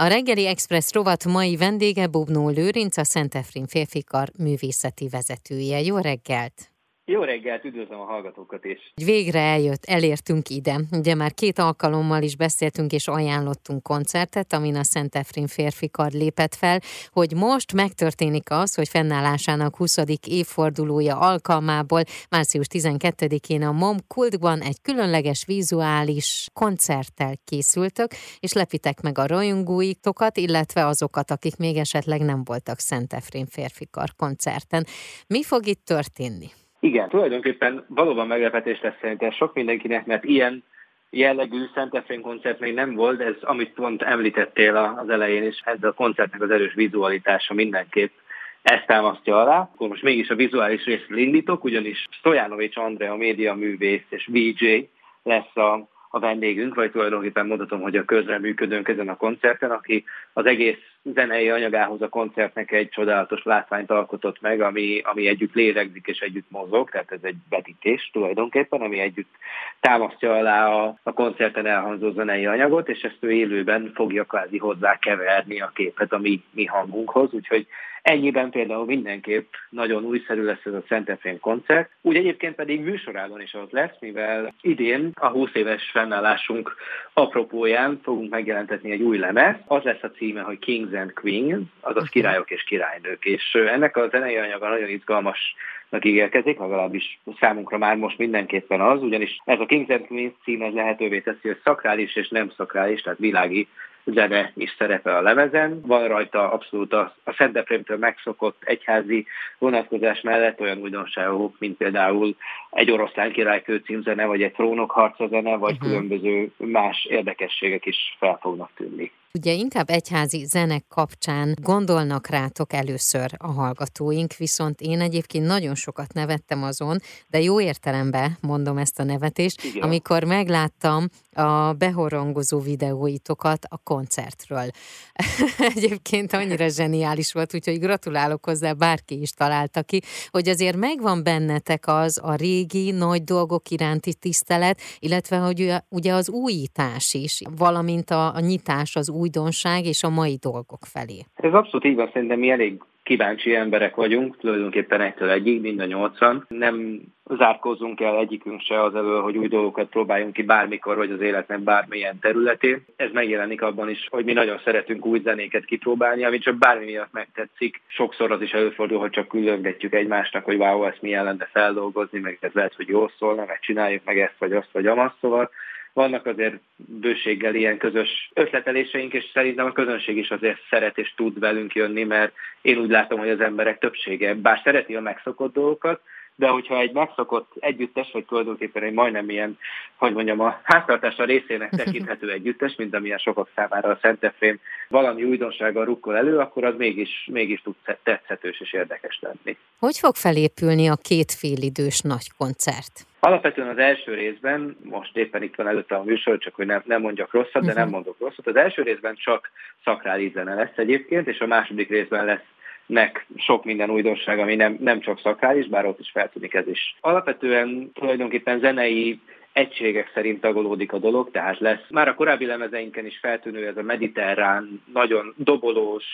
A reggeli Express rovat mai vendége Bubnó Lőrinc, a Szentefrin férfikar művészeti vezetője. Jó reggelt! Jó reggelt, üdvözlöm a hallgatókat is. Végre eljött, elértünk ide. Ugye már két alkalommal is beszéltünk és ajánlottunk koncertet, amin a Szent Efrin férfi kard lépett fel, hogy most megtörténik az, hogy fennállásának 20. évfordulója alkalmából március 12-én a MOM Kultban egy különleges vizuális koncerttel készültök, és lepitek meg a rajongóitokat, illetve azokat, akik még esetleg nem voltak Szent Efrin férfi kar koncerten. Mi fog itt történni? Igen, tulajdonképpen valóban meglepetés lesz szerintem sok mindenkinek, mert ilyen jellegű Szentefrén koncert még nem volt, ez amit pont említettél az elején is, ez a koncertnek az erős vizualitása mindenképp ezt támasztja alá. Akkor most mégis a vizuális részt indítok, ugyanis Stojanovics Andrea, média művész és VJ lesz a a vendégünk, vagy tulajdonképpen mondhatom, hogy a közreműködőnk ezen a koncerten, aki az egész zenei anyagához a koncertnek egy csodálatos látványt alkotott meg, ami, ami együtt lélegzik és együtt mozog, tehát ez egy vetítés tulajdonképpen, ami együtt támasztja alá a, a koncerten elhangzó zenei anyagot, és ezt ő élőben fogja kvázi hozzá keverni a képet a mi, mi hangunkhoz, úgyhogy Ennyiben például mindenképp nagyon újszerű lesz ez a Szentefrén koncert. Úgy egyébként pedig műsorában is ott lesz, mivel idén a 20 éves fennállásunk apropóján fogunk megjelentetni egy új lemez. Az lesz a címe, hogy Kings and Queens, azaz királyok és királynők. És ennek a zenei anyaga nagyon izgalmas ígérkezik, legalábbis számunkra már most mindenképpen az, ugyanis ez a Kings and Queens cím ez lehetővé teszi, hogy szakrális és nem szakrális, tehát világi zene is szerepel a lemezen. Van rajta abszolút a, a Szenteprémtől megszokott egyházi vonatkozás mellett olyan újdonságok, mint például egy oroszlán királykő címzene, vagy egy trónok harca zene, vagy uh-huh. különböző más érdekességek is fel fognak tűnni. Ugye inkább egyházi zenek kapcsán gondolnak rátok először a hallgatóink, viszont én egyébként nagyon sokat nevettem azon, de jó értelemben mondom ezt a nevetést, Igen. amikor megláttam a behorongozó videóitokat a koncertről. egyébként annyira zseniális volt, úgyhogy gratulálok hozzá, bárki is találta ki, hogy azért megvan bennetek az a régi nagy dolgok iránti tisztelet, illetve hogy ugye az újítás is, valamint a, a nyitás az újdonság és a mai dolgok felé. Ez abszolút így van, szerintem mi elég kíváncsi emberek vagyunk, tulajdonképpen egytől egyig, mind a nyolcan. Nem zárkózunk el egyikünk se az elől, hogy új dolgokat próbáljunk ki bármikor, vagy az életnek bármilyen területén. Ez megjelenik abban is, hogy mi nagyon szeretünk új zenéket kipróbálni, ami csak bármi miatt megtetszik. Sokszor az is előfordul, hogy csak különgetjük egymásnak, hogy wow, ezt milyen lenne feldolgozni, meg ez lehet, hogy jól szólna, meg csináljuk meg ezt, vagy azt, vagy amazt. Szóval vannak azért bőséggel ilyen közös ötleteléseink, és szerintem a közönség is azért szeret és tud velünk jönni, mert én úgy látom, hogy az emberek többsége, bár szereti a megszokott dolgokat, de hogyha egy megszokott együttes, vagy tulajdonképpen egy majdnem ilyen, hogy mondjam, a háztartása részének tekinthető együttes, mint amilyen sokak számára a Szentefrém valami újdonsággal rukkol elő, akkor az mégis, mégis tud tetszetős és érdekes lenni. Hogy fog felépülni a két félidős nagy koncert? Alapvetően az első részben, most éppen itt van előtte a műsor, csak hogy nem, nem mondjak rosszat, de nem mhm. mondok rosszat. Az első részben csak szakrális zene lesz egyébként, és a második részben lesz nek sok minden újdonság, ami nem, nem csak szakrális, bár ott is feltűnik ez is. Alapvetően tulajdonképpen zenei egységek szerint tagolódik a dolog, tehát lesz már a korábbi lemezeinken is feltűnő ez a mediterrán, nagyon dobolós,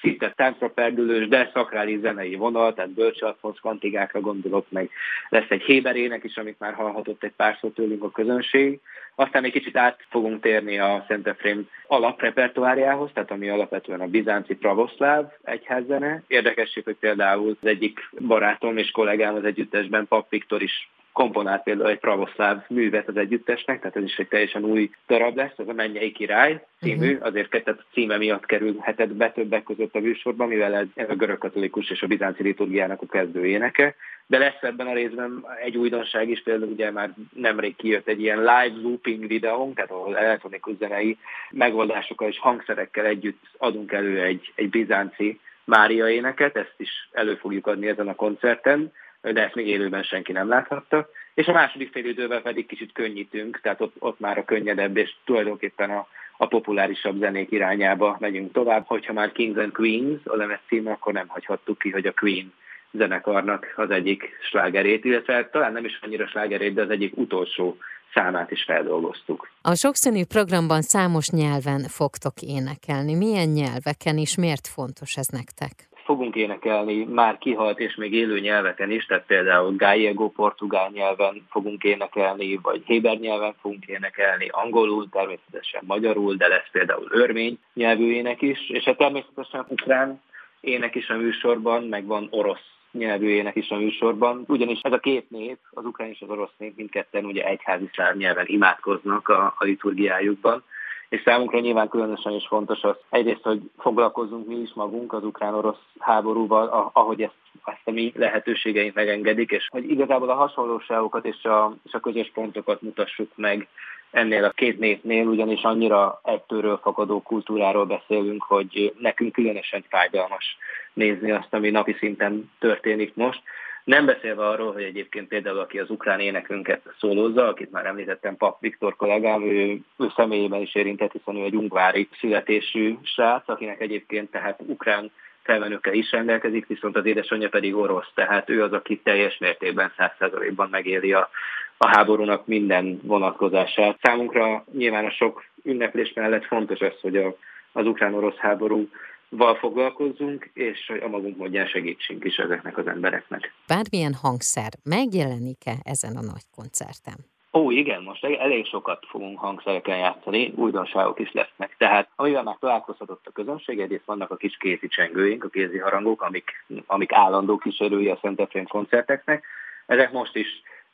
szinte táncra perdülős, de szakrális zenei vonal, tehát Bölcs kantigákra gondolok, meg lesz egy héberének is, amit már hallhatott egy párszor tőlünk a közönség. Aztán egy kicsit át fogunk térni a Szentefrém alaprepertoáriához, tehát ami alapvetően a bizánci pravoszláv egyházzene. Érdekesség, hogy például az egyik barátom és kollégám az együttesben, Pap Viktor is komponált például egy pravoszláv művet az együttesnek, tehát ez is egy teljesen új darab lesz, ez a Mennyei Király című, uh-huh. azért tehát a címe miatt kerülhetett be többek között a műsorban, mivel ez, ez a görög katolikus és a bizánci liturgiának a kezdő éneke. De lesz ebben a részben egy újdonság is, például ugye már nemrég kijött egy ilyen live looping videónk, tehát ahol elektronikus zenei megoldásokkal és hangszerekkel együtt adunk elő egy, egy bizánci Mária éneket, ezt is elő fogjuk adni ezen a koncerten de ezt még élőben senki nem láthatta. És a második fél idővel pedig kicsit könnyítünk, tehát ott, ott már a könnyedebb és tulajdonképpen a, a populárisabb zenék irányába megyünk tovább. Hogyha már Kings and Queens a lemez cím, akkor nem hagyhattuk ki, hogy a Queen zenekarnak az egyik slágerét, illetve talán nem is annyira slágerét, de az egyik utolsó számát is feldolgoztuk. A sokszínű programban számos nyelven fogtok énekelni. Milyen nyelveken és miért fontos ez nektek? Fogunk énekelni már kihalt és még élő nyelveken is, tehát például gallego portugál nyelven fogunk énekelni, vagy héber nyelven fogunk énekelni, angolul, természetesen magyarul, de lesz például örmény nyelvű ének is, és hát természetesen ukrán ének is a műsorban, meg van orosz nyelvű ének is a műsorban, ugyanis ez a két nép, az ukrán és az orosz nép mindketten ugye egyházi szláv nyelven imádkoznak a, a liturgiájukban, és számunkra nyilván különösen is fontos az egyrészt, hogy foglalkozzunk mi is magunk az ukrán-orosz háborúval, ahogy ezt, ezt a mi lehetőségeink megengedik, és hogy igazából a hasonlóságokat és a, és a közös pontokat mutassuk meg ennél a két népnél, ugyanis annyira egytőről fakadó kultúráról beszélünk, hogy nekünk különösen fájdalmas nézni azt, ami napi szinten történik most. Nem beszélve arról, hogy egyébként például aki az ukrán énekünket szólózza, akit már említettem, Pap Viktor kollégám, ő, ő személyében is érintett, hiszen ő egy ungvári születésű srác, akinek egyébként tehát ukrán felmenőkkel is rendelkezik, viszont az édesanyja pedig orosz, tehát ő az, aki teljes mértékben, százszerzalékban megéli a, a háborúnak minden vonatkozását. Számunkra nyilván a sok ünneplés mellett fontos az, hogy a, az ukrán-orosz háború val foglalkozzunk, és hogy a magunk módján segítsünk is ezeknek az embereknek. Bármilyen hangszer megjelenik-e ezen a nagy koncerten? Ó, igen, most elég sokat fogunk hangszereken játszani, újdonságok is lesznek. Tehát amivel már találkozhatott a közönség, egyrészt vannak a kis kézi csengőink, a kézi harangok, amik, amik állandó kísérői a Szent Efrén koncerteknek. Ezek most is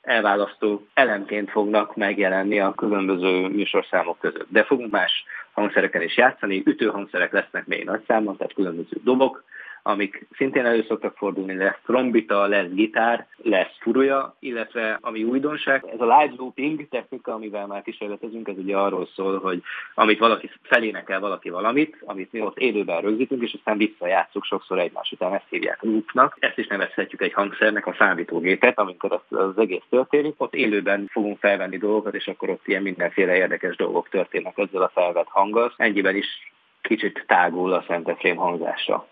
elválasztó elemként fognak megjelenni a különböző műsorszámok között. De fogunk más hangszereken is játszani, ütőhangszerek lesznek még nagy számon, tehát különböző dobok, amik szintén elő szoktak fordulni, lesz trombita, lesz gitár, lesz furuja, illetve ami újdonság, ez a live looping technika, amivel már kísérletezünk, ez ugye arról szól, hogy amit valaki felénekel valaki valamit, amit mi ott élőben rögzítünk, és aztán visszajátszunk sokszor egymás után, ezt hívják loopnak. Ezt is nevezhetjük egy hangszernek a számítógépet, amikor az egész történik. Ott élőben fogunk felvenni dolgokat, és akkor ott ilyen mindenféle érdekes dolgok történnek ezzel a felvett hanggal. Ennyiben is kicsit tágul a Szent Efrém hangzása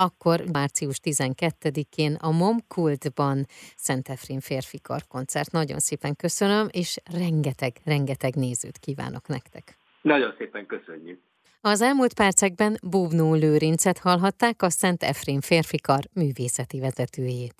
akkor március 12-én a MOM Kultban Szent Efrén férfi koncert. Nagyon szépen köszönöm, és rengeteg, rengeteg nézőt kívánok nektek. Nagyon szépen köszönjük. Az elmúlt percekben Búvnó Lőrincet hallhatták a Szent Efrén férfikar művészeti vezetőjét.